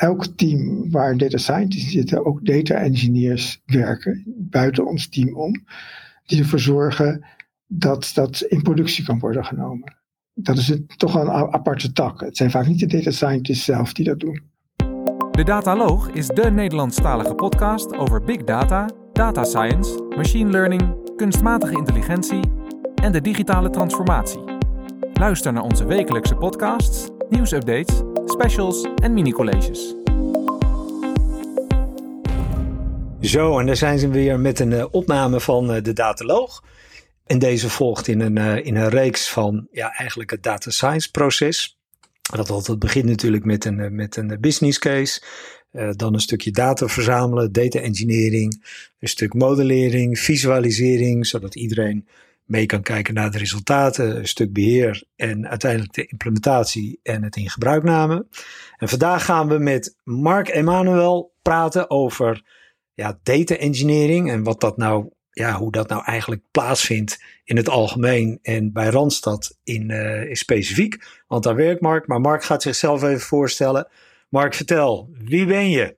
elk team waar data scientists zitten, ook data engineers werken buiten ons team om, die ervoor zorgen dat dat in productie kan worden genomen. Dat is het, toch een aparte tak. Het zijn vaak niet de data scientists zelf die dat doen. De Dataloog is de Nederlandstalige podcast over big data, data science, machine learning, kunstmatige intelligentie en de digitale transformatie. Luister naar onze wekelijkse podcasts, nieuwsupdates, specials en mini-colleges. Zo, en daar zijn ze weer met een uh, opname van uh, de Dataloog. En deze volgt in een, uh, in een reeks van ja, eigenlijk het data science proces. Dat altijd begint natuurlijk met een, met een business case. dan een stukje data verzamelen, data engineering, een stuk modellering, visualisering, zodat iedereen mee kan kijken naar de resultaten, een stuk beheer en uiteindelijk de implementatie en het in gebruikname. En vandaag gaan we met Mark Emanuel praten over ja, data engineering en wat dat nou, ja, hoe dat nou eigenlijk plaatsvindt in het algemeen en bij Randstad in, uh, in specifiek. Want daar werkt Mark, maar Mark gaat zichzelf even voorstellen. Mark, vertel, wie ben je?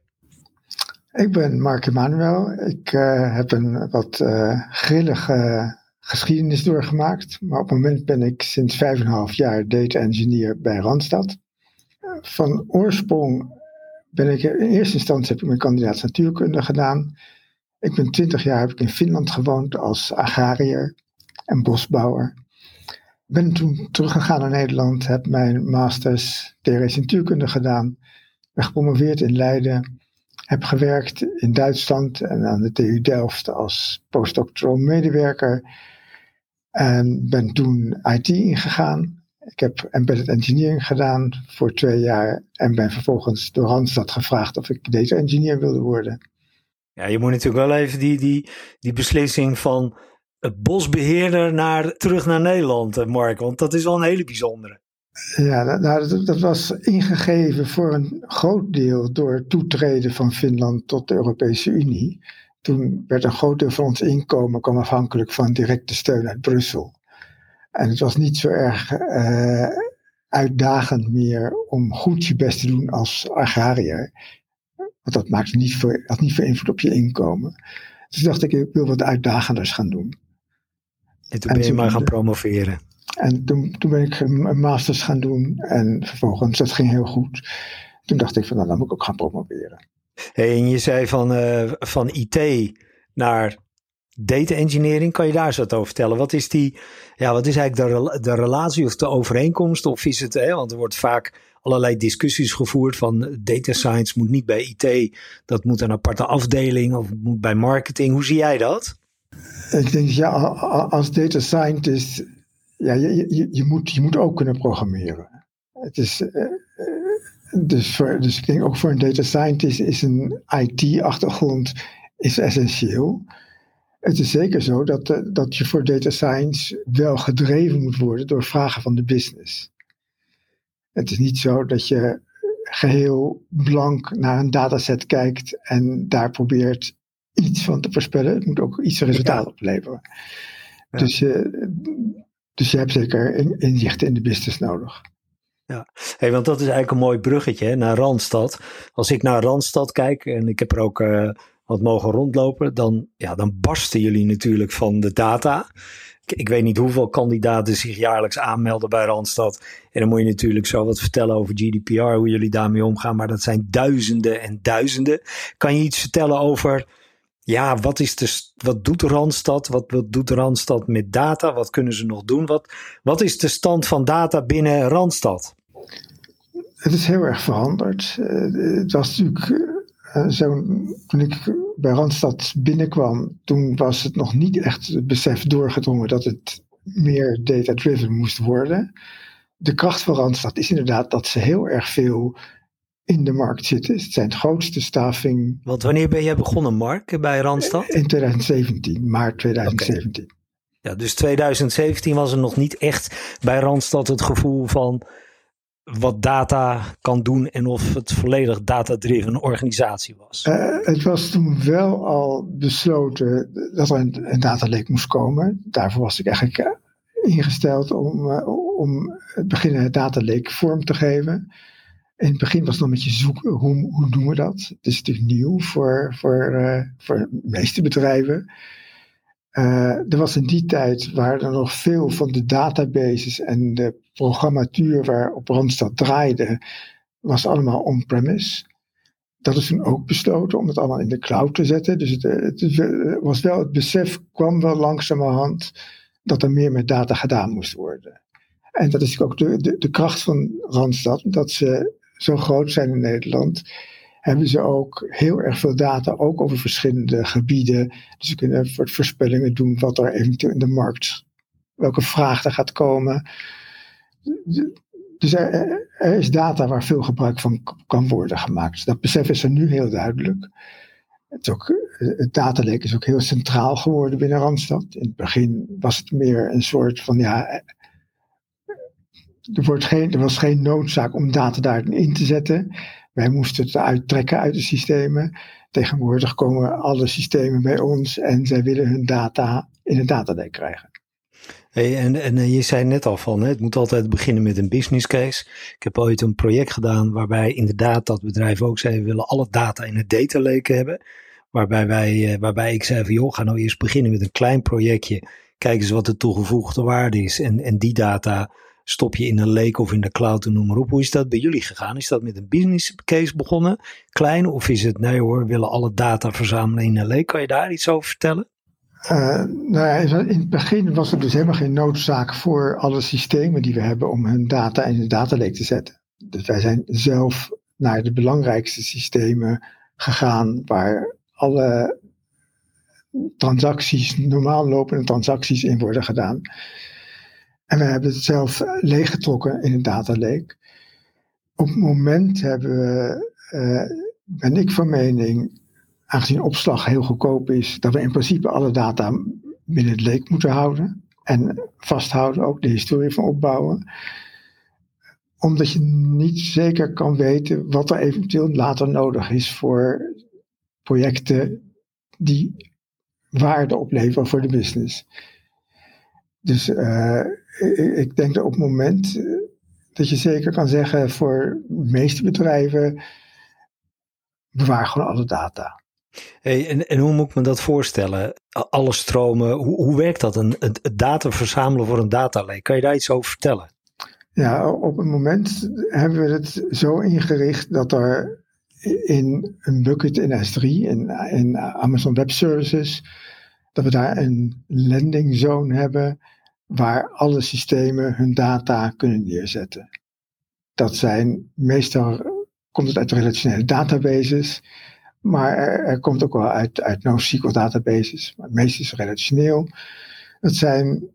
Ik ben Mark Emanuel. Ik uh, heb een wat uh, grillige geschiedenis doorgemaakt. Maar op het moment ben ik sinds 5,5 jaar data engineer bij Randstad. Van oorsprong ben ik in eerste instantie heb ik mijn kandidaat natuurkunde gedaan. Ik ben 20 jaar heb ik in Finland gewoond als agrariër en bosbouwer. Ben toen teruggegaan naar Nederland, heb mijn masters theoretische natuurkunde gedaan. Ben gepromoveerd in Leiden. Heb gewerkt in Duitsland en aan de TU Delft als postdoctoral medewerker. En ben toen IT ingegaan. Ik heb embedded engineering gedaan voor twee jaar. En ben vervolgens door Randstad gevraagd of ik data engineer wilde worden. Ja, je moet natuurlijk wel even die, die, die beslissing van het bosbeheerder naar, terug naar Nederland, eh, Mark. Want dat is wel een hele bijzondere. Ja, nou, dat, dat, was ingegeven voor een groot deel door het toetreden van Finland tot de Europese Unie toen werd een groot deel van ons inkomen kwam afhankelijk van directe steun uit Brussel. En het was niet zo erg uh, uitdagend meer om goed je best te doen als agrariër. Want dat maakte niet voor, had niet veel invloed op je inkomen. Dus dacht ik, ik wil wat uitdagenders gaan doen. En toen ben je maar gaan promoveren. En toen, toen ben ik een masters gaan doen. En vervolgens, dat ging heel goed. Toen dacht ik van, nou, dan moet ik ook gaan promoveren. En je zei van, uh, van IT naar data engineering. Kan je daar eens wat over vertellen? Wat is, die, ja, wat is eigenlijk de, de relatie of de overeenkomst? Of is het, hè, want er wordt vaak allerlei discussies gevoerd van data science moet niet bij IT. Dat moet een aparte afdeling of moet bij marketing. Hoe zie jij dat? Ik denk, ja, als data scientist, ja, je, je, je, moet, je moet ook kunnen programmeren. Het is, uh, dus, voor, dus ik denk ook voor een data scientist is een IT-achtergrond is essentieel. Het is zeker zo dat, eh, dat je voor data science wel gedreven moet worden door vragen van de business. Het is niet zo dat je geheel blank naar een dataset kijkt en daar probeert iets van te voorspellen. Het moet ook iets resultaat opleveren. Dus, je, dus je hebt zeker inzichten in de business nodig. Ja, want dat is eigenlijk een mooi bruggetje naar Randstad. Als ik naar Randstad kijk en ik heb er ook uh, wat mogen rondlopen, dan, ja, dan barsten jullie natuurlijk van de data. Ik, ik, weet niet hoeveel kandidaten zich jaarlijks aanmelden bij Randstad. En dan moet je natuurlijk zo wat vertellen over GDPR, hoe jullie daarmee omgaan. Maar dat zijn duizenden en duizenden. Kan je iets vertellen over ja, wat, is de, wat doet Randstad? Wat, wat doet Randstad met data? Wat kunnen ze nog doen? Wat, wat is de stand van data binnen Randstad? Het is heel erg veranderd. Uh, het was natuurlijk uh, zo, toen ik bij Randstad binnenkwam, toen was het nog niet echt het besef doorgedrongen dat het meer data-driven moest worden. De kracht van Randstad is inderdaad dat ze heel erg veel in de markt zitten. Het zijn het grootste staffing. Want wanneer ben jij begonnen, Mark, bij Randstad? In 2017, maart 2017. Ja, dus 2017 was er nog niet echt bij Randstad het gevoel van wat data kan doen en of het volledig data-driven organisatie was? Uh, het was toen wel al besloten dat er een, een data lake moest komen. Daarvoor was ik eigenlijk eh, ingesteld om, uh, om het beginnen het data lake vorm te geven. In het begin was het nog een beetje zoeken, hoe, hoe doen we dat? Het is natuurlijk nieuw voor, voor, voor de meeste bedrijven. Er was in die tijd, waren er nog veel van de databases en de programmatuur waarop Randstad draaide, was allemaal on-premise. Dat is toen ook besloten om het allemaal in de cloud te zetten. Dus het, het, was wel, het besef kwam wel langzamerhand dat er meer met data gedaan moest worden. En dat is ook de, de, kracht van Randstad, dat ze zo groot zijn in Nederland hebben ze ook heel erg veel data, ook over verschillende gebieden. Dus ze kunnen voorspellingen doen wat er eventueel in de markt, welke vraag er gaat komen. Dus er, er is data waar veel gebruik van kan worden gemaakt. Dat besef is er nu heel duidelijk. Het, ook, het datalek is ook heel centraal geworden binnen Randstad. In het begin was het meer een soort van ja. Er, wordt geen, er was geen noodzaak om data daarin te zetten. Wij moesten het uittrekken uit de systemen. Tegenwoordig komen alle systemen bij ons en zij willen hun data in een datadek krijgen. En, en eh, je zei net al van, het moet altijd beginnen met een business case. Ik heb ooit een project gedaan waarbij inderdaad dat bedrijf ook zei, we willen alle data in het data lake hebben. Waarbij, wij, eh, waarbij ik zei van, joh, ga nou eerst beginnen met een klein projectje. Kijk eens wat de toegevoegde waarde is. En, en die data stop je in een lake of in de cloud noem maar op. Hoe is dat bij jullie gegaan? Is dat met een business case begonnen, klein? Of is het, nee hoor, we willen alle data verzamelen in een lake? Kan je daar iets over vertellen? Uh, nou in het begin was er dus helemaal geen noodzaak voor alle systemen die we hebben om hun data in de datalake te zetten. Dus wij zijn zelf naar de belangrijkste systemen gegaan waar alle transacties, normaal lopende transacties in worden gedaan. En we hebben het zelf leeggetrokken in een data lake. Op het moment hebben we, uh, ben ik van mening, aangezien opslag heel goedkoop is, dat we in principe alle data binnen het lake moeten houden. En vasthouden, ook de historie van opbouwen. Omdat je niet zeker kan weten wat er eventueel later nodig is voor projecten die waarde opleveren voor de business. Dus uh, ik denk dat op het moment eh, dat je zeker kan zeggen voor de meeste bedrijven, bewaar gewoon alle data. Hey, en, en hoe moet ik me dat voorstellen? Alle stromen, hoe, hoe werkt dat? Een, het, data verzamelen voor een datalake, kan je daar iets over vertellen? Ja, op het moment hebben we het zo ingericht dat er in een bucket in S3, in, in Amazon Web Services, dat we daar een landing zone hebben waar alle systemen hun data kunnen neerzetten. Dat zijn meestal, komt het uit relationele databases, maar er, komt ook wel uit, uit NoSQL databases, maar het meeste is relationeel. Dat zijn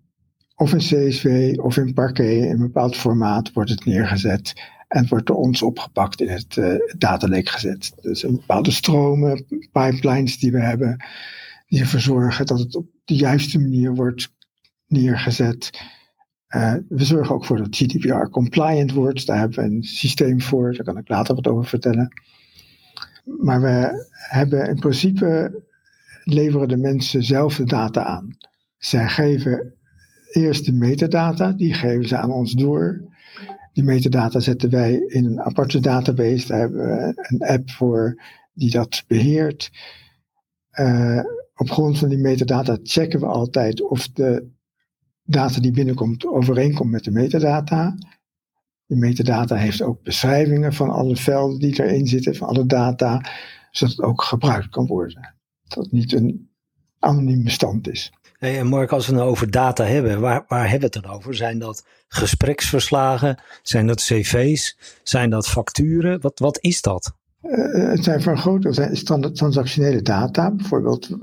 of in CSV of in Parquet, in een bepaald formaat wordt het neergezet en wordt door ons opgepakt in het uh, data lake gezet. Dus een bepaalde stromen, pipelines die we hebben, die ervoor zorgen dat het op de juiste manier wordt neergezet. Uh, we zorgen ook voor dat GDPR compliant wordt. Daar hebben we een systeem voor. Daar kan ik later wat over vertellen. Maar we hebben in principe leveren de mensen zelf de data aan. Zij geven eerst de metadata, die geven ze aan ons door. Die metadata zetten wij in een aparte database. Daar hebben we een app voor die dat beheert. Uh, op grond van die metadata checken we altijd of de data die binnenkomt overeenkomt met de metadata. Die metadata heeft ook beschrijvingen van alle velden die erin zitten, van alle data, zodat het ook gebruikt kan worden. Dat het niet een anoniem bestand is. Hey, en Mark, als we het nou over data hebben, waar, waar hebben we het dan over? Zijn dat gespreksverslagen? Zijn dat cv's? Zijn dat facturen? Wat, wat is dat? Uh, het zijn voor een groot deel transactionele data. Bijvoorbeeld, uh,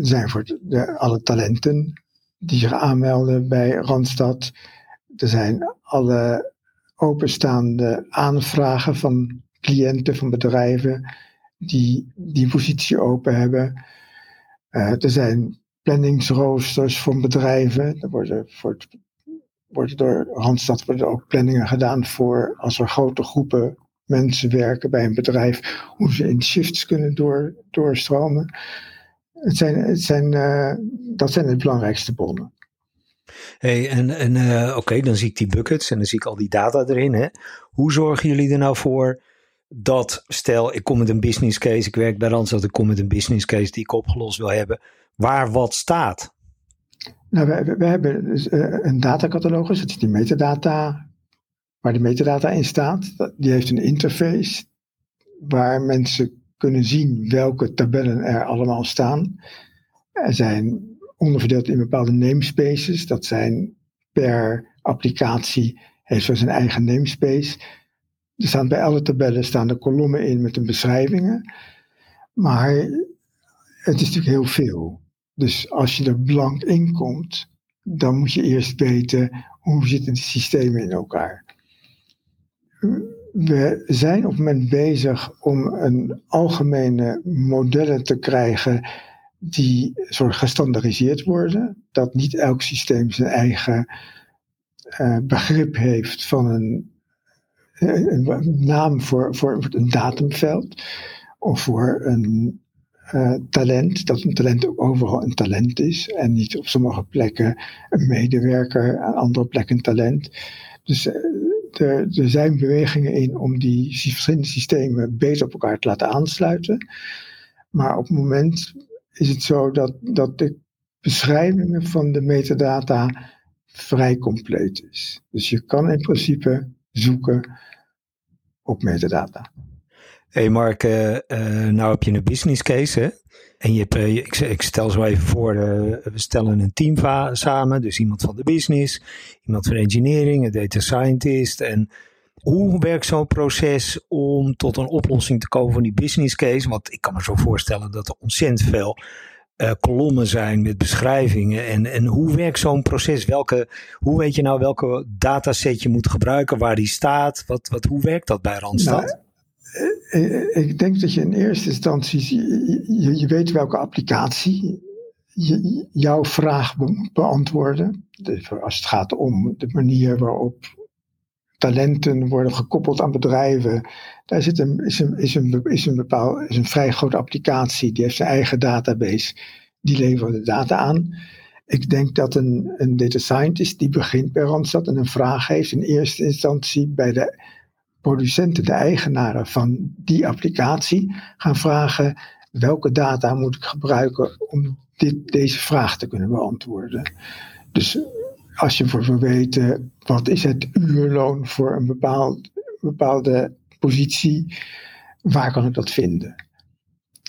zijn voor de, alle talenten die zich aanmelden bij Randstad. Er zijn alle openstaande aanvragen van cliënten, van bedrijven die die positie open hebben. Uh, er zijn planningsroosters van bedrijven. Er worden, voor het, door Randstad ook planningen gedaan voor als er grote groepen mensen werken bij een bedrijf, hoe ze in shifts kunnen door, doorstromen. Het zijn, het zijn, uh, dat zijn de belangrijkste bronnen. Hey, en en uh, oké, dan zie ik die buckets en dan zie ik al die data erin. Hè? Hoe zorgen jullie er nou voor dat, stel ik kom met een business case, ik werk bij Randstad, ik kom met een business case die ik opgelost wil hebben, waar wat staat? Nou, we, we hebben dus, uh, een datacatalogus, dat is die metadata, waar de metadata in staat. Die heeft een interface waar mensen kunnen zien welke tabellen er allemaal staan. Er zijn onderverdeeld in bepaalde namespaces. Dat zijn per applicatie heeft zo zijn eigen namespace. Er staan bij alle tabellen staan de kolommen in met de beschrijvingen. Maar het is natuurlijk heel veel. Dus als je er blank in komt, dan moet je eerst weten hoe zitten die systemen in elkaar. We zijn op het moment bezig om een algemene modellen te krijgen die soort gestandardiseerd worden. Dat niet elk systeem zijn eigen uh, begrip heeft van een, een, naam voor, voor een datumveld of voor een uh, talent. Dat een talent ook overal een talent is en niet op sommige plekken een medewerker, aan andere plekken een talent. Dus er, er zijn bewegingen in om die verschillende systemen beter op elkaar te laten aansluiten. Maar op het moment is het zo dat, dat de beschrijvingen van de metadata vrij compleet is. Dus je kan in principe zoeken op metadata. Hey Mark, uh, nou heb je een business case hè? En je uh, ik, ik, stel zo even voor, we stellen een team samen. Dus iemand van de business, iemand van engineering, een data scientist. En hoe werkt zo'n proces om tot een oplossing te komen van die business case? Want ik kan me zo voorstellen dat er ontzettend veel uh, kolommen zijn met beschrijvingen. En, en hoe werkt zo'n proces? Welke, hoe weet je nou welke dataset je moet gebruiken, waar die staat? Wat, wat, hoe werkt dat bij Randstad? Nou, eh, eh, ik denk dat je in eerste instantie, je, je weet welke applicatie je, jouw vraag beantwoorden. Dus als het gaat om de manier waarop talenten worden gekoppeld aan bedrijven. Daar zit een, is, een, is, een, is, een bepaal, is een vrij grote applicatie. Die heeft zijn eigen database. Die levert de data aan. Ik denk dat een, een data scientist die begint bij Randstad en een vraag heeft in eerste instantie bij de producenten, de eigenaren van die applicatie, gaan vragen welke data moet ik gebruiken om dit, deze vraag te kunnen beantwoorden. Dus als je voor wil weten wat is het uurloon voor een bepaald, bepaalde positie, waar kan ik dat vinden?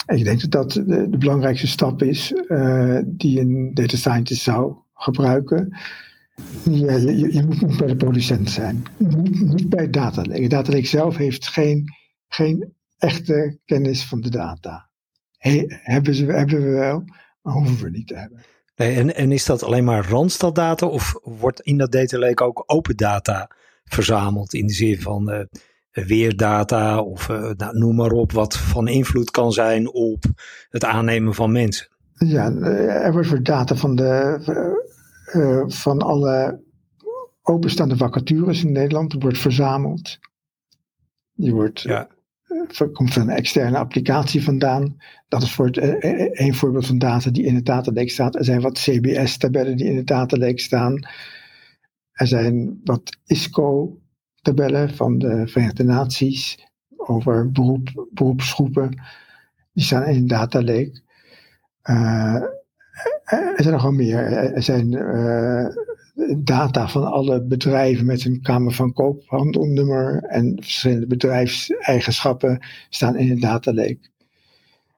En ik denk dat dat de, belangrijkste stap is uh, die een data scientist zou gebruiken. Je, je, moet bij de producent zijn. Niet, niet bij Data Lake. Data Lake zelf heeft geen, geen echte kennis van de data. He, hebben, ze, hebben we wel, maar hoeven we niet te hebben. Nee, en, en is dat alleen maar Randstad data of wordt in dat data lake ook open data verzameld in de zin van uh, weerdata of uh, nou, noem maar op wat van invloed kan zijn op het aannemen van mensen? Ja, er wordt voor data van, de, uh, van alle openstaande vacatures in Nederland wordt verzameld. Die wordt ja komt van een externe applicatie vandaan. Dat is voor het, een eh, eh, voorbeeld van data die in het datalake staat. Er zijn wat CBS-tabellen die in het datalake staan. Er zijn wat ISCO-tabellen van de Verenigde Naties over beroep, beroepsgroepen. Die staan in het datalake. Uh, er zijn nog wel meer. Er zijn data van alle bedrijven met een Kamer van Koophandelnummer en verschillende bedrijfseigenschappen staan in het datalake.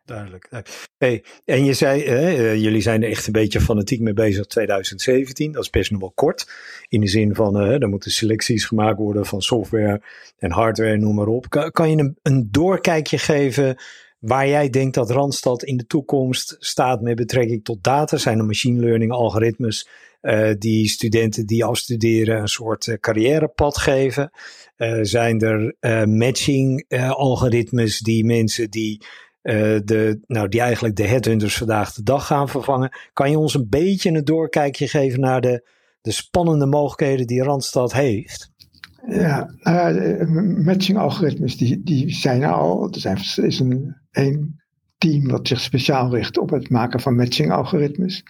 Duidelijk. Hey, en je zei, hè, jullie zijn er echt een beetje fanatiek mee bezig 2017. Dat is best nog wel kort. In de zin van, uh, er moeten selecties gemaakt worden van software en hardware, noem maar op. Kan, je een, een doorkijkje geven waar jij denkt dat Randstad in de toekomst staat met betrekking tot data? Zijn er machine learning algoritmes die studenten die afstuderen een soort uh, carrièrepad geven? Uh, zijn er matching algoritmes die mensen die, de, nou, die eigenlijk de headhunters vandaag de dag gaan vervangen? Kan je ons een beetje een doorkijkje geven naar de, de spannende mogelijkheden die Randstad heeft? Ja, nou matching algoritmes die, die zijn al. Er zijn, is een, een team dat zich speciaal richt op het maken van matching algoritmes.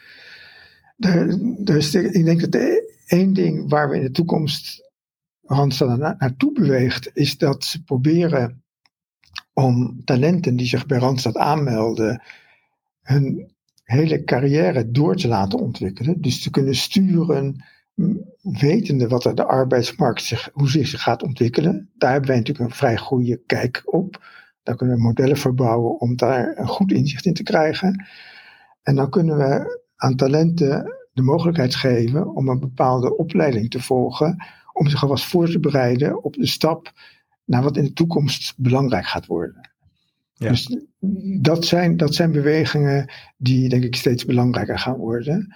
Dus ik denk dat één ding waar we in de toekomst Randstad naartoe beweegt, is dat ze proberen om talenten die zich bij Randstad aanmelden, hun hele carrière door te laten ontwikkelen. Dus te kunnen sturen, wetende wat de arbeidsmarkt zich, hoe zich gaat ontwikkelen. Daar hebben wij natuurlijk een vrij goede kijk op. Daar kunnen we modellen voor bouwen om daar een goed inzicht in te krijgen. En dan kunnen we aan talenten de mogelijkheid geven om een bepaalde opleiding te volgen, om zich alvast voor te bereiden op de stap naar wat in de toekomst belangrijk gaat worden. Ja. Dus dat zijn, dat zijn bewegingen die denk ik steeds belangrijker gaan worden.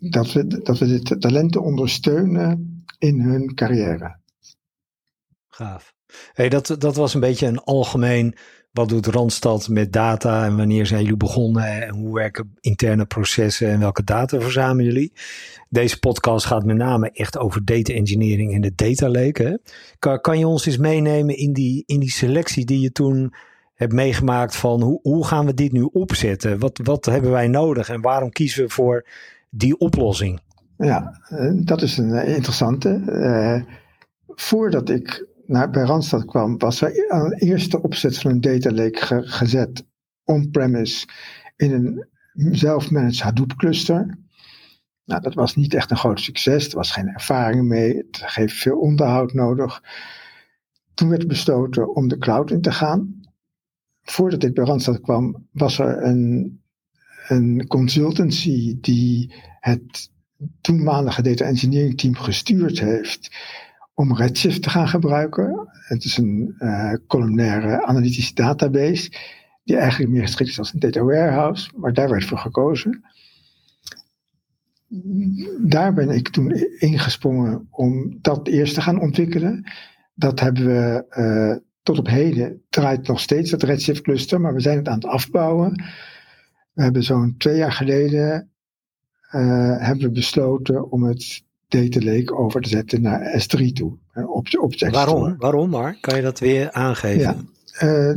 Dat we, dat we de talenten ondersteunen in hun carrière. Gaaf. Hey, dat, dat was een beetje een algemeen wat doet Randstad met data en wanneer zijn jullie begonnen en hoe werken interne processen en welke data verzamelen jullie? Deze podcast gaat met name echt over data engineering en de data lake. Kan, kan je ons eens meenemen in die, in die selectie die je toen hebt meegemaakt van hoe, hoe gaan we dit nu opzetten? Wat, wat hebben wij nodig en waarom kiezen we voor die oplossing? Ja, eh, dat is een eh, interessante. Uh, voordat ik naar, bij Randstad kwam, was er aan de eerste opzet van een data lake gezet on-premise in een zelf-managed Hadoop cluster. Nou, dat was niet echt een groot succes. Er was geen ervaring mee. Het heeft veel onderhoud nodig. Toen werd besloten om de cloud in te gaan. Voordat ik bij Randstad kwam, was er een, een consultancy die het toenmalige data engineering team gestuurd heeft om Redshift te gaan gebruiken. Het is een uh, columnaire analytische database, die eigenlijk meer geschikt is als een data warehouse, maar daar werd voor gekozen. Daar ben ik toen ingesprongen om dat eerst te gaan ontwikkelen. Dat hebben we uh, tot op heden, draait nog steeds dat Redshift cluster, maar we zijn het aan het afbouwen. We hebben zo'n twee jaar geleden uh, hebben we besloten om het data lake over te zetten naar S3 toe. Op, op Waarom? Waarom maar? Kan je dat weer aangeven? Ja, uh,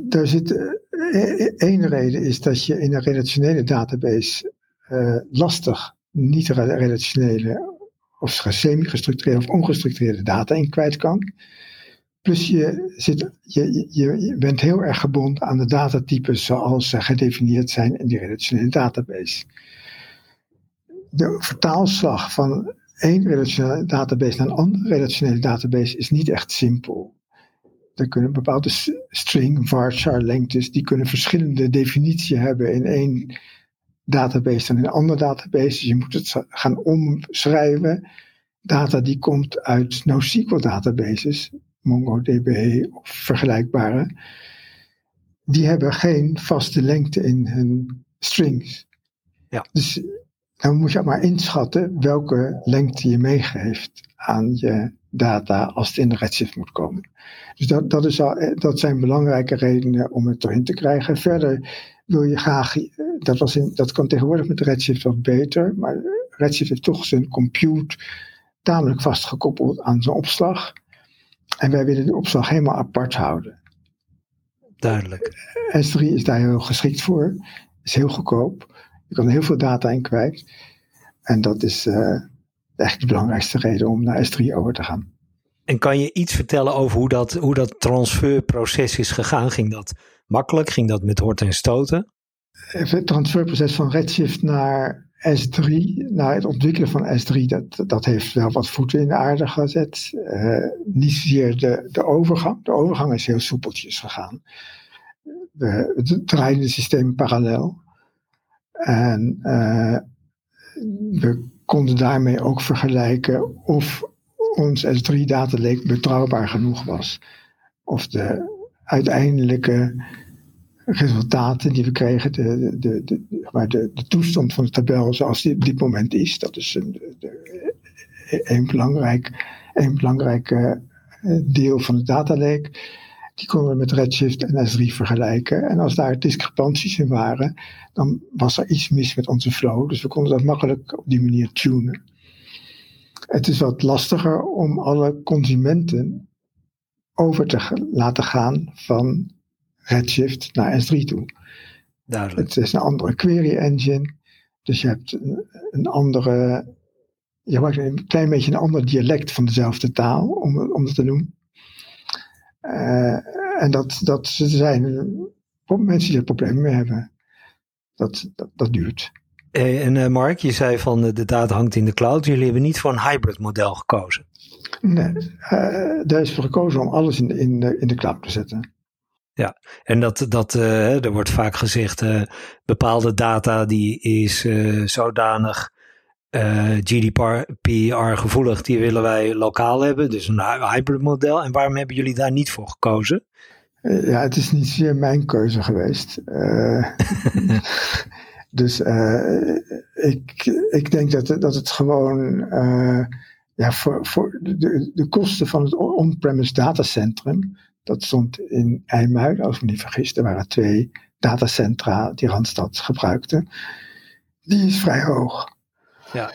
daar zit uh, één reden is dat je in een relationele database uh, lastig niet relationele of semi-gestructureerde of ongestructureerde data in kwijt kan. Plus je, zit, je, je, je bent heel erg gebonden aan de datatypes zoals ze gedefinieerd zijn in die relationele database. De vertaalslag van één relationele database naar een andere relationele database is niet echt simpel. Er kunnen bepaalde string, varchar lengtes, die kunnen verschillende definities hebben in één database dan in een andere database. Dus je moet het gaan omschrijven. Data die komt uit NoSQL databases, MongoDB of vergelijkbare, die hebben geen vaste lengte in hun strings. Ja. Dus dan moet je maar inschatten welke lengte je meegeeft aan je data als het in de Redshift moet komen. Dus dat, dat, is al, eh, dat zijn belangrijke redenen om het erin te krijgen. Verder wil je graag, eh, dat, was in, dat kan tegenwoordig met Redshift wat beter, maar Redshift heeft toch zijn compute tamelijk vastgekoppeld aan zijn opslag. En wij willen de opslag helemaal apart houden. Duidelijk. S3 is daar heel geschikt voor, is heel goedkoop. Je kan heel veel data in kwijt. En dat is uh, echt de belangrijkste reden om naar S3 over te gaan. En kan je iets vertellen over hoe dat, hoe dat transferproces is gegaan? Ging dat makkelijk? Ging dat met horten en stoten? Het transferproces van Redshift naar S3, naar het ontwikkelen van S3, dat, dat heeft wel wat voeten in de aarde gezet. Uh, niet zozeer de, de overgang. De overgang is heel soepeltjes gegaan. We draaien de systemen parallel. En uh, we konden daarmee ook vergelijken of ons S3-data lake betrouwbaar genoeg was. Of de uiteindelijke resultaten die we kregen, de, de, de, de, de toestand van de tabel zoals die op dit moment is, dat is een, een belangrijk, een belangrijk uh, deel van de data lake. Die konden we met Redshift en S3 vergelijken. En als daar discrepanties in waren, dan was er iets mis met onze flow. Dus we konden dat makkelijk op die manier tunen. Het is wat lastiger om alle consumenten over te laten gaan van Redshift naar S3 toe. Duidelijk. Het is een andere query engine. Dus je hebt een andere, je gebruikt een klein beetje een ander dialect van dezelfde taal, om, om het te noemen. Uh, en dat, dat zijn mensen die er problemen mee hebben. Dat, dat, dat duurt. En uh, Mark, je zei van de data hangt in de cloud. Jullie hebben niet voor een hybrid model gekozen. Nee, daar is voor gekozen om alles in de, in de, in de cloud te zetten. Ja, en dat, dat uh, er wordt vaak gezegd, uh, bepaalde data die is uh, zodanig GDPR gevoelig, die willen wij lokaal hebben, dus een hybrid model. En waarom hebben jullie daar niet voor gekozen? Ja, het is niet zeer mijn keuze geweest. dus ik, ik denk dat, dat het gewoon ja, voor, voor de, de kosten van het on-premise datacentrum dat stond in IJmuiden, als ik me niet vergis. Er waren twee datacentra die Randstad gebruikte. Die is vrij hoog. Ja.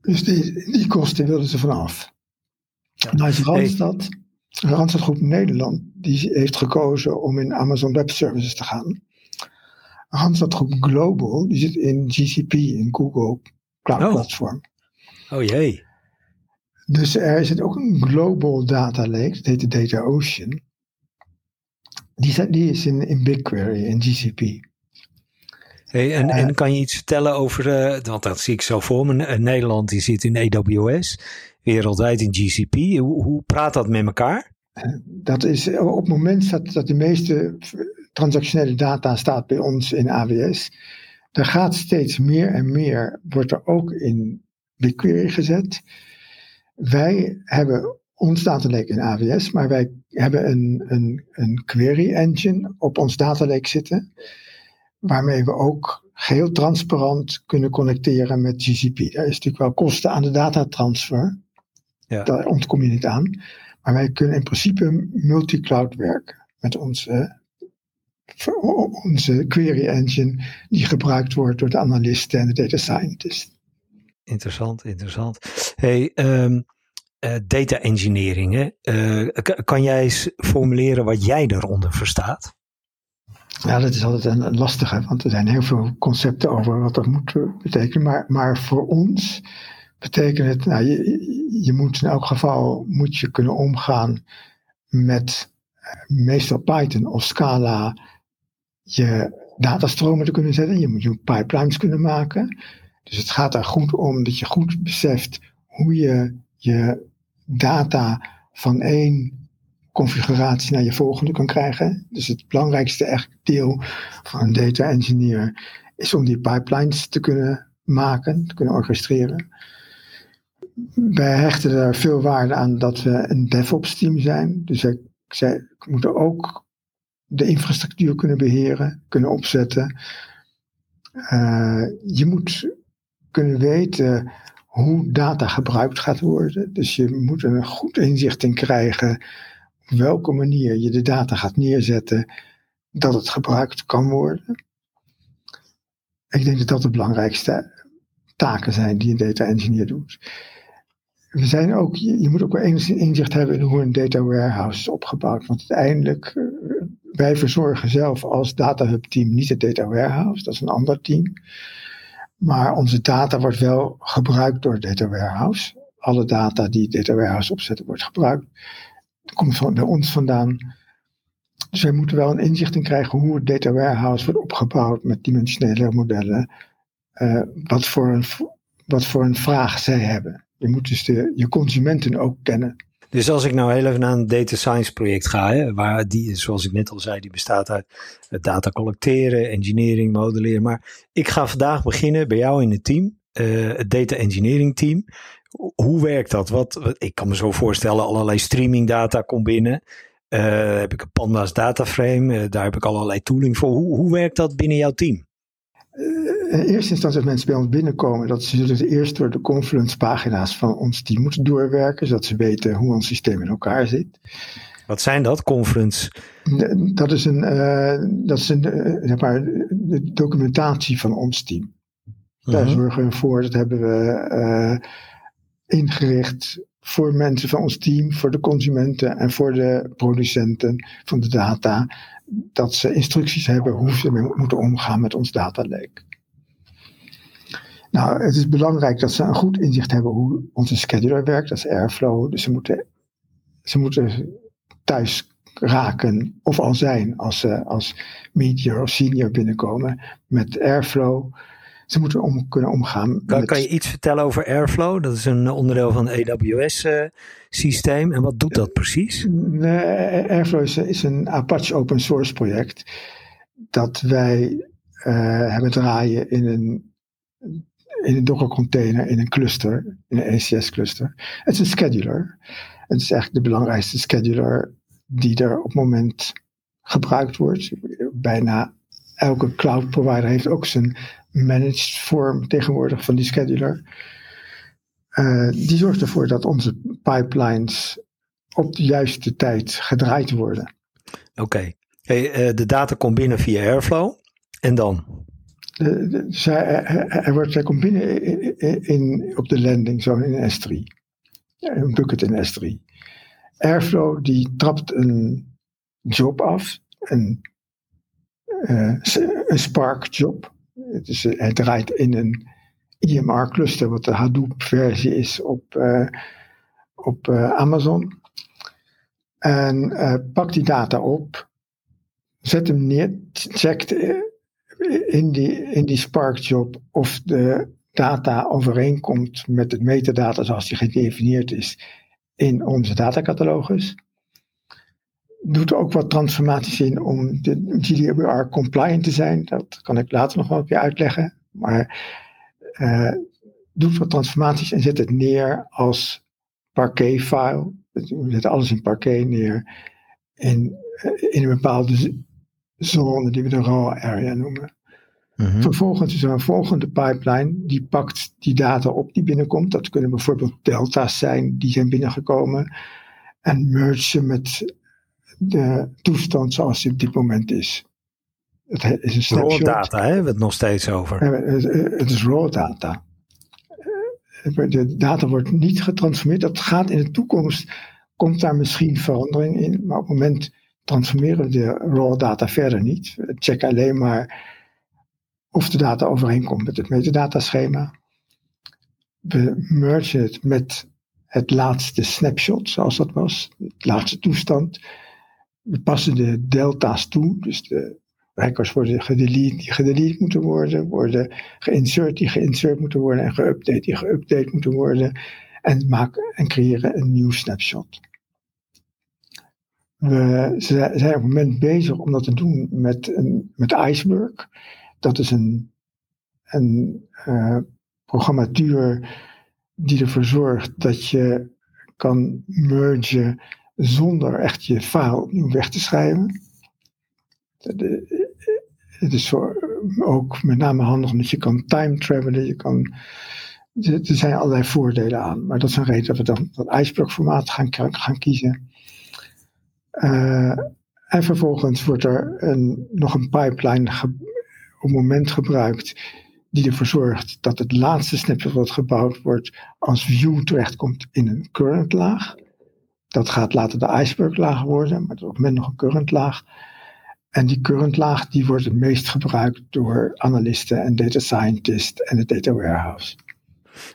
Dus die, die kosten wilden ze vanaf. Ja. Nou is Randstad, Groep Nederland, die heeft gekozen om in Amazon Web Services te gaan. Randstad Groep Global, die zit in GCP, in Google Cloud oh. Platform. Oh jee. Dus er zit ook een global data lake, dat heet de Data Ocean. Die, die is in, in BigQuery, in GCP. Hey, en, en kan je iets vertellen over, uh, want dat zie ik zo voor me, uh, Nederland die zit in AWS, wereldwijd in GCP. Hoe, hoe praat dat met elkaar? Dat is op het moment dat, dat de meeste transactionele data staat bij ons in AWS. Er gaat steeds meer en meer, wordt er ook in BigQuery gezet. Wij hebben ons data lake in AWS, maar wij hebben een, een, een query engine op ons data lake zitten, waarmee we ook geheel transparant kunnen connecteren met GCP. Er is natuurlijk wel kosten aan de datatransfer, ja. daar ontkom je niet aan, maar wij kunnen in principe multi-cloud werken met onze, onze query engine die gebruikt wordt door de analisten en de data scientists. Interessant, interessant. Hey, um, uh, data engineering. Hè? Uh, kan jij eens formuleren wat jij eronder verstaat? Ja, dat is altijd een, lastige, want er zijn heel veel concepten over wat dat moet betekenen. Maar, maar voor ons betekent het, nou, je, je moet in elk geval moet je kunnen omgaan met uh, meestal Python of Scala je datastromen te kunnen zetten. Je moet je pipelines kunnen maken. Dus het gaat er goed om dat je goed beseft hoe je je data van één configuratie naar je volgende kan krijgen. Dus het belangrijkste echt deel van een data engineer is om die pipelines te kunnen maken, te kunnen orchestreren. Wij hechten er veel waarde aan dat we een DevOps team zijn. Dus zij moeten ook de infrastructuur kunnen beheren, kunnen opzetten. Uh, je moet kunnen weten hoe data gebruikt gaat worden. Dus je moet een goed inzicht in krijgen welke manier je de data gaat neerzetten dat het gebruikt kan worden. Ik denk dat dat de belangrijkste taken zijn die een data engineer doet. We zijn ook, je moet ook wel enigszins inzicht hebben in hoe een data warehouse is opgebouwd. Want uiteindelijk, eh, wij verzorgen zelf als data hub team niet het data warehouse, dat is een ander team. Maar onze data wordt wel gebruikt door Data Warehouse. Alle data die Data Warehouse opzetten wordt gebruikt. Komt van bij ons vandaan. Dus wij moeten wel een inzicht in krijgen hoe het Data Warehouse wordt opgebouwd met dimensionele modellen. Uh, wat, voor een, wat voor een vraag zij hebben. Je moet dus de, je consumenten ook kennen. Dus als ik nou heel even naar een data science project ga, hè, waar die, zoals ik net al zei, die bestaat uit data collecteren, engineering, modelleren. Maar ik ga vandaag beginnen bij jou in het team, uh, het data engineering team. Hoe werkt dat? Wat, ik kan me zo voorstellen, allerlei streaming data komt binnen. Uh, heb ik een Pandas dataframe, uh, daar heb ik allerlei tooling voor. Hoe, hoe werkt dat binnen jouw team? in eerste instantie als mensen bij ons binnenkomen, dat ze dus eerst door de Confluence pagina's van ons team moeten doorwerken, zodat ze weten hoe ons systeem in elkaar zit. Wat zijn dat, Confluence? Dat is een, uh, dat is een uh, zeg maar, de documentatie van ons team. Daar uh-huh. zorgen we voor, dat hebben we uh, ingericht voor mensen van ons team, voor de consumenten en voor de producenten van de data. Dat ze instructies hebben hoe ze moeten omgaan met ons data lake. Nou, het is belangrijk dat ze een goed inzicht hebben hoe onze scheduler werkt. Dat is Airflow. Dus ze moeten, ze moeten thuis raken of al zijn als ze als meteor of senior binnenkomen met Airflow. Ze moeten om, kunnen omgaan. Kan, kan je iets vertellen over Airflow? Dat is een onderdeel van het AWS-systeem. en wat doet dat precies? Nee, Airflow is, is, een Apache open source project dat wij uh, hebben draaien in een, in een Docker container, in een cluster, in een ACS cluster. Het is een scheduler. Het is eigenlijk de belangrijkste scheduler die er op het moment gebruikt wordt. Bijna elke cloud provider heeft ook zijn managed vorm tegenwoordig van die scheduler. Uh, die zorgt ervoor dat onze pipelines op de juiste tijd gedraaid worden. Oké. Hey, uh, de data komt binnen via Airflow. En dan? De, de, zij, er, wordt, hij komt binnen in, in, op de landing zone in S3. Een bucket in S3. Airflow die trapt een job af, een, een Spark job. Dus hij draait in een EMR cluster, wat de Hadoop versie is op, uh, op Amazon. En pakt die data op, zet hem neer, checkt in die, in die Spark job of de data overeenkomt met het metadata zoals die gedefinieerd is in onze datacatalogus. Doet ook wat transformaties in om de GDPR compliant te zijn. Dat kan ik later nog wel een keer uitleggen. Maar uh, doet wat transformaties en zet het neer als parquet-file. We zetten alles in parquet neer in, in een bepaalde zone die we de raw area noemen. Mhm. Vervolgens is er een volgende pipeline die pakt die data op die binnenkomt. Dat kunnen bijvoorbeeld delta's zijn die zijn binnengekomen. En merge met de toestand zoals die op dit moment is. Het is een snapshot. Raw data, hè? hebben we het nog steeds over. Het is raw data. De data wordt niet getransformeerd. Dat gaat in de toekomst, komt daar misschien verandering in. Maar op het moment transformeren we de raw data verder niet. We checken alleen maar of de data overeenkomt met het metadataschema. We mergen het met het laatste snapshot, zoals dat was, de laatste toestand. We passen de delta's toe, dus de records worden gedelete die gedelete moeten worden, worden geïnsert die geïnsert moeten worden en geüpdate die geüpdate moeten worden en, maken, en creëren een nieuw snapshot. We zijn op het moment bezig om dat te doen met, een, met Iceberg. Dat is een, een uh, programmatuur die ervoor zorgt dat je kan mergen zonder echt je file opnieuw weg te schrijven. Het is ook met name handig omdat je kan time travelen, je kan, er zijn allerlei voordelen aan. Maar dat is een reden dat we dan dat iceberg formaat gaan, gaan kiezen. Uh, en vervolgens wordt er een, nog een pipeline op moment gebruikt die ervoor zorgt dat het laatste snapshot wat gebouwd wordt als view terechtkomt in een current laag. Dat gaat later de iceberg laag worden, maar op het moment nog een current laag. En die current laag die wordt het meest gebruikt door analisten en data scientists en het data warehouse.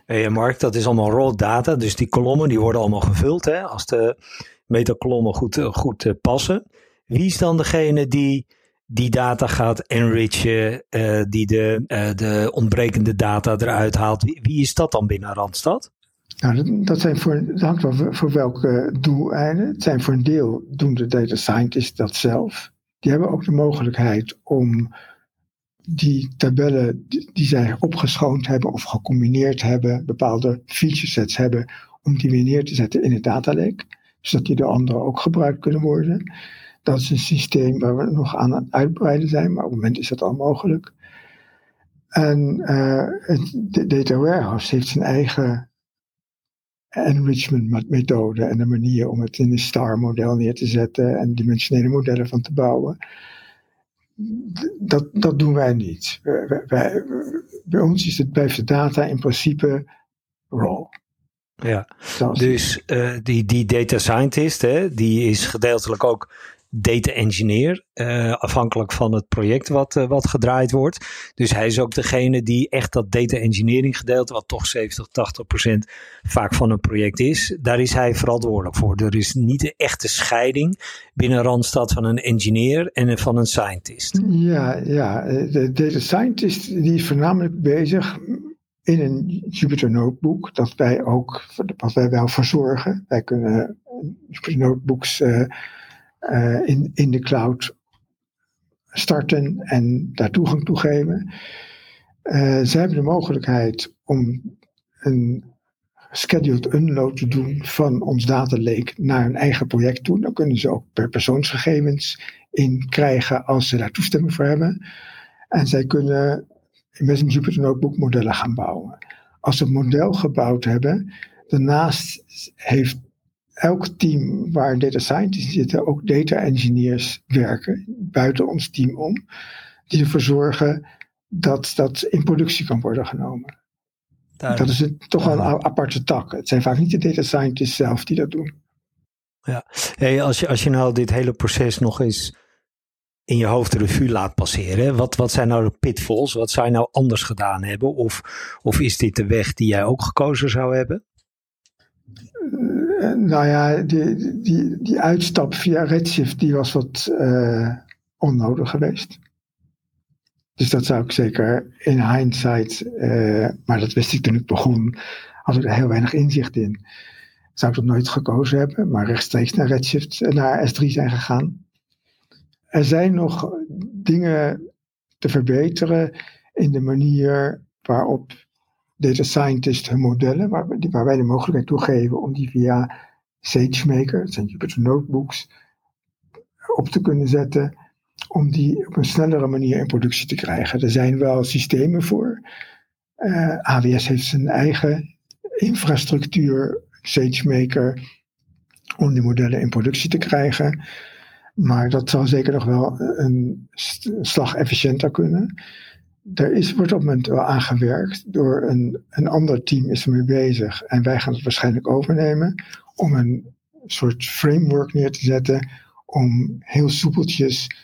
Hey Mark, dat is allemaal raw data, dus die kolommen die worden allemaal gevuld hè, als de metakolommen goed, goed eh, passen. Wie is dan degene die die data gaat enrichen, die de, de ontbrekende data eruit haalt. Wie, is dat dan binnen Randstad? Nou, dat, zijn voor, dat hangt wel voor welke doeleinden. Het zijn voor een deel doen de data scientists dat zelf. Die hebben ook de mogelijkheid om die tabellen die, zij opgeschoond hebben of gecombineerd hebben, bepaalde feature sets hebben, om die weer neer te zetten in het data lake. Zodat die door anderen ook gebruikt kunnen worden. Dat is een systeem waar we nog aan het uitbreiden zijn, maar op het moment is dat al mogelijk. En uh, het Data Warehouse heeft zijn eigen enrichment methode en een manier om het in een star model neer te zetten en dimensionele modellen van te bouwen. Dat, dat doen wij niet. Wij, wij, bij ons is het, blijft de data in principe raw. Ja, dus uh, die, die data scientist, hè, die is gedeeltelijk ook data engineer, uh, afhankelijk van het project wat, uh, wat gedraaid wordt. Dus hij is ook degene die echt dat data engineering gedeelte, wat toch 70, 80 procent vaak van een project is, daar is hij verantwoordelijk voor. Er is niet een echte scheiding binnen Randstad van een engineer en van een scientist. Ja, ja, de data scientist die is voornamelijk bezig in een Jupyter Notebook, dat wij ook, wat wij wel verzorgen. Wij kunnen Jupyter Notebooks uh, in, in de cloud starten en daar toegang toe geven. Uh, ze hebben de mogelijkheid om een scheduled unload te doen van ons data lake naar een eigen project toe. Dan kunnen ze ook per persoonsgegevens in krijgen als ze daar toestemming voor hebben. En zij kunnen met een Jupyter Notebook modellen gaan bouwen. Als ze het model gebouwd hebben, daarnaast heeft elk team waar data scientists zitten ook data engineers werken buiten ons team om, die ervoor zorgen dat dat in productie kan worden genomen. Dat is het, toch wel een aparte tak. Het zijn vaak niet de data scientists zelf die dat doen. Ja, hey, als, je, als je nou dit hele proces nog eens in je hoofd de revue laat passeren. Wat, wat zijn nou de pitfalls? Wat zou je nou anders gedaan hebben? Of, of is dit de weg die jij ook gekozen zou hebben? Uh, nou ja, die, die, die uitstap via Redshift die was wat uh, onnodig geweest. Dus dat zou ik zeker in hindsight, uh, maar dat wist ik toen ik begon, had ik er heel weinig inzicht in. Zou ik dat nooit gekozen hebben, maar rechtstreeks naar Redshift, naar S3 zijn gegaan. Er zijn nog dingen te verbeteren in de manier waarop data scientists hun modellen, waar, waar wij de mogelijkheid toe geven om die via SageMaker, dat zijn Jupyter Notebooks, op te kunnen zetten, om die op een snellere manier in productie te krijgen. Er zijn wel systemen voor. Eh, AWS heeft zijn eigen infrastructuur, SageMaker, om die modellen in productie te krijgen. Maar dat zal zeker nog wel een slag efficiënter kunnen. Er is, wordt op het moment wel aangewerkt door een, een ander team is ermee bezig. En wij gaan het waarschijnlijk overnemen om een soort framework neer te zetten om heel soepeltjes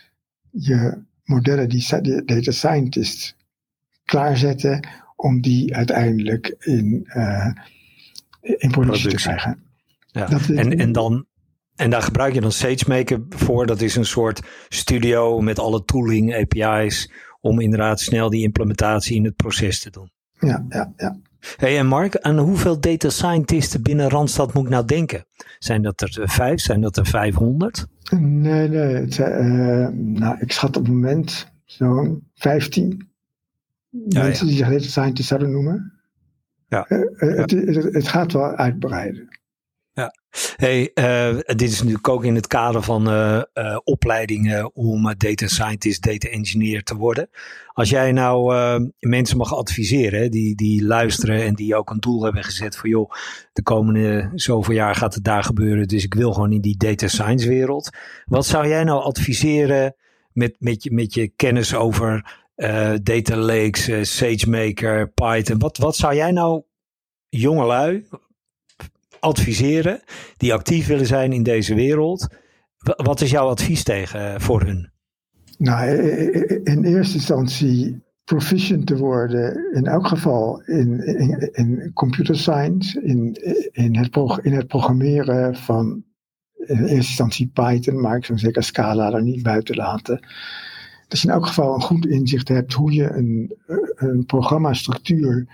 je modellen die de data scientists klaarzetten om die uiteindelijk in, uh, in productie, te krijgen. Ja. en, en dan en daar gebruik je dan SageMaker voor. Dat is een soort studio met alle tooling, API's, om inderdaad snel die implementatie in het proces te doen. Ja, ja, ja. Hey, en Mark, aan hoeveel data scientisten binnen Randstad moet ik nou denken? Zijn dat er vijf? Zijn dat er vijfhonderd? Nee, nee. Het, uh, nou, ik schat op het moment zo'n vijftien mensen die zich data scientist zouden noemen. Ja. Uh, ja. Het, het, het, gaat wel uitbreiden. Ja, hey, uh, dit is natuurlijk ook in het kader van uh, uh, opleidingen om data scientist, data engineer te worden. Als jij nou mensen mag adviseren die, die luisteren en die ook een doel hebben gezet voor joh, de komende zoveel jaar gaat het daar gebeuren, dus ik wil gewoon in die data science wereld. Wat zou jij nou adviseren met, met, je, met je kennis over data lakes, SageMaker, Python? Wat, wat zou jij nou jongelui, adviseren die actief willen zijn in deze wereld. Wat is jouw advies tegen eh, voor hun? Nou, in eerste instantie proficient te worden, in elk geval in, in, in computer science, in, in, het, in het programmeren van in eerste instantie Python, maar ik zou zeker Scala er niet buiten laten. Dat je in elk geval een goed inzicht hebt hoe je een, een programmastructuur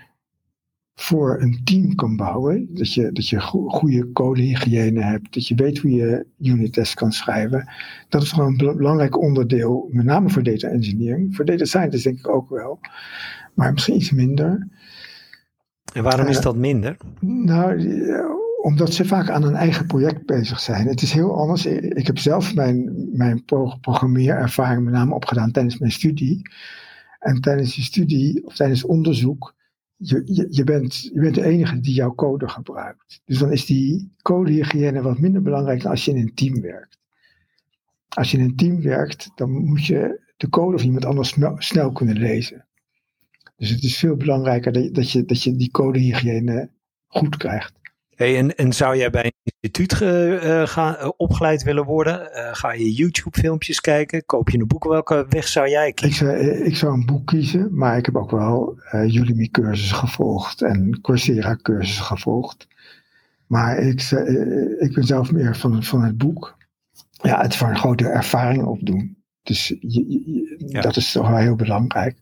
voor een team kan bouwen. Dat je, dat je goede codehygiëne hebt. Dat je weet hoe je unit tests kan schrijven. Dat is gewoon een belangrijk onderdeel. Met name voor data engineering. Voor data science denk ik ook wel. Maar misschien iets minder. En waarom is eh, dat minder? Nou, omdat ze vaak aan een eigen project bezig zijn. Het is heel anders. Ik heb zelf mijn, mijn programmeerervaring met name opgedaan tijdens mijn studie. En tijdens die studie, of tijdens onderzoek, je, je, bent, je bent de enige die jouw code gebruikt. Dus dan is die codehygiëne wat minder belangrijk dan als je in een team werkt. Als je in een team werkt, dan moet je de code van iemand anders snel, kunnen lezen. Dus het is veel belangrijker dat je, dat je, dat je die codehygiëne goed krijgt. Hey, en, en zou jij bij een instituut uh, gaan, opgeleid willen worden? ga je YouTube-filmpjes kijken? Koop je een boek? Welke weg zou jij kiezen? Ik zou, ik zou een boek kiezen, maar ik heb ook wel Udemy-cursussen gevolgd en Coursera-cursussen gevolgd. Maar ik, ik ben zelf meer van, van het boek. Ja, het van een grote ervaring opdoen. Dus je, dat is toch wel heel belangrijk.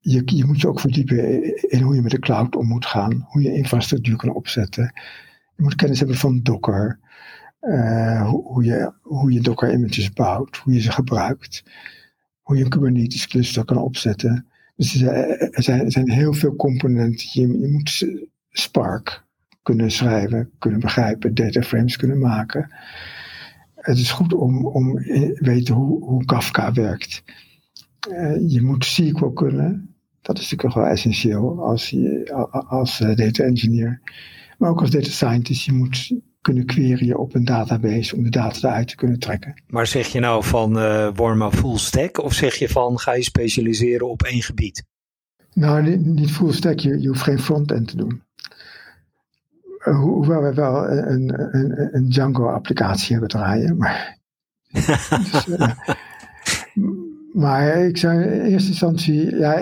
Je, moet je ook verdiepen in hoe je met de cloud om moet gaan. Hoe je infrastructuur kan opzetten. Je moet kennis hebben van Docker. Uh, hoe, hoe, je, hoe je Docker images bouwt. Hoe je ze gebruikt. Hoe je een Kubernetes cluster kan opzetten. Dus er zijn, er zijn heel veel componenten. Je, je moet Spark kunnen schrijven, kunnen begrijpen, dataframes kunnen maken. Het is goed om, om weten hoe, hoe Kafka werkt. Uh, je moet SQL kunnen. Dat is natuurlijk wel essentieel als, je, als uh, data engineer. Maar ook als data scientist. Je moet kunnen queryen op een database om de data eruit te kunnen trekken. Maar zeg je nou van uh, warm full stack of zeg je van ga je specialiseren op één gebied? Nou, niet, niet full stack. Je, je hoeft geen front-end te doen. Eh, hoewel we wel een, een, een Django-applicatie hebben draaien. Maar, dus, uh, maar ik zou in eerste instantie, ja,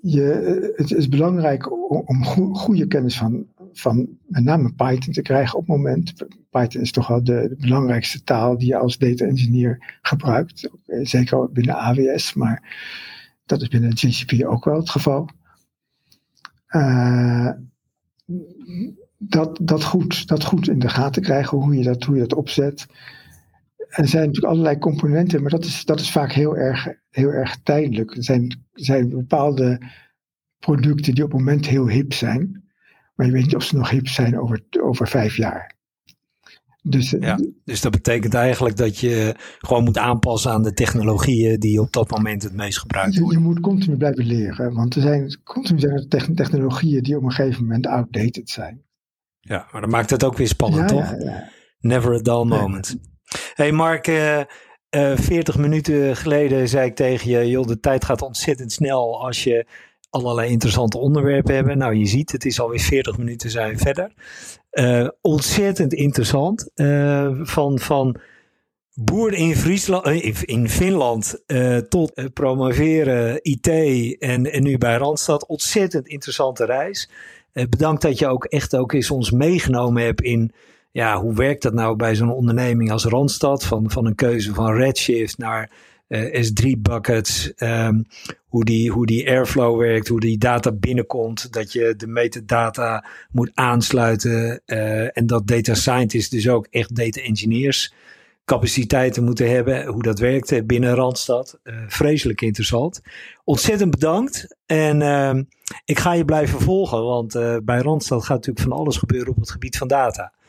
je, het is belangrijk om, goede kennis van, van met name Python te krijgen op het moment. Python is toch wel de, belangrijkste taal die je als data engineer gebruikt. Zeker binnen AWS, maar dat is binnen GCP ook wel het geval. Uh, dat, dat, goed, dat goed in de gaten krijgen, hoe je dat, hoe je dat opzet. Er zijn natuurlijk allerlei componenten, maar dat is, dat is vaak heel erg, heel erg tijdelijk. Er zijn, zijn bepaalde producten die op het moment heel hip zijn, maar je weet niet of ze nog hip zijn over, over vijf jaar. Dus, ja, dus dat betekent eigenlijk dat je gewoon moet aanpassen aan de technologieën die op dat moment het meest gebruikt worden. Je, je moet continu blijven leren, want er zijn continu zijn er technologieën die op een gegeven moment outdated zijn. Ja, maar dat maakt het ook weer spannend, toch? Ja, Never a dull moment. Hey Mark, uh, uh, 40 minuten geleden zei ik tegen je, joh, de tijd gaat ontzettend snel als je allerlei interessante onderwerpen hebt. Nou, je ziet, het is alweer 40 minuten zijn verder. Uh, ontzettend interessant. Van, van boer in, Friesland, in Finland tot promoveren IT en, en nu bij Randstad. Ontzettend interessante reis. Bedankt dat je ook echt ook eens ons meegenomen hebt in ja, hoe werkt dat nou bij zo'n onderneming als Randstad? Van, van een keuze van Redshift naar eh, S3 buckets. Um, hoe, die, hoe die airflow werkt, hoe die data binnenkomt. Dat je de metadata moet aansluiten. Uh, en dat data scientists dus ook echt data engineers capaciteiten moeten hebben. Hoe dat werkt binnen Randstad. Vreselijk interessant. Ontzettend bedankt. En uh, ik ga je blijven volgen. Want bij Randstad gaat natuurlijk van alles gebeuren op het gebied van data.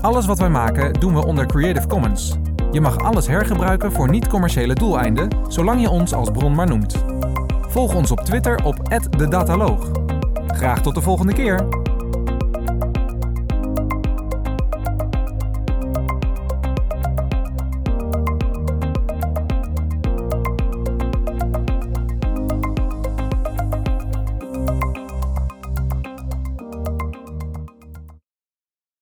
Alles wat wij maken doen we onder Creative Commons. Je mag alles hergebruiken voor niet-commerciële doeleinden, zolang je ons als bron maar noemt. Volg ons op Twitter op @dedataloog. Graag tot de volgende keer.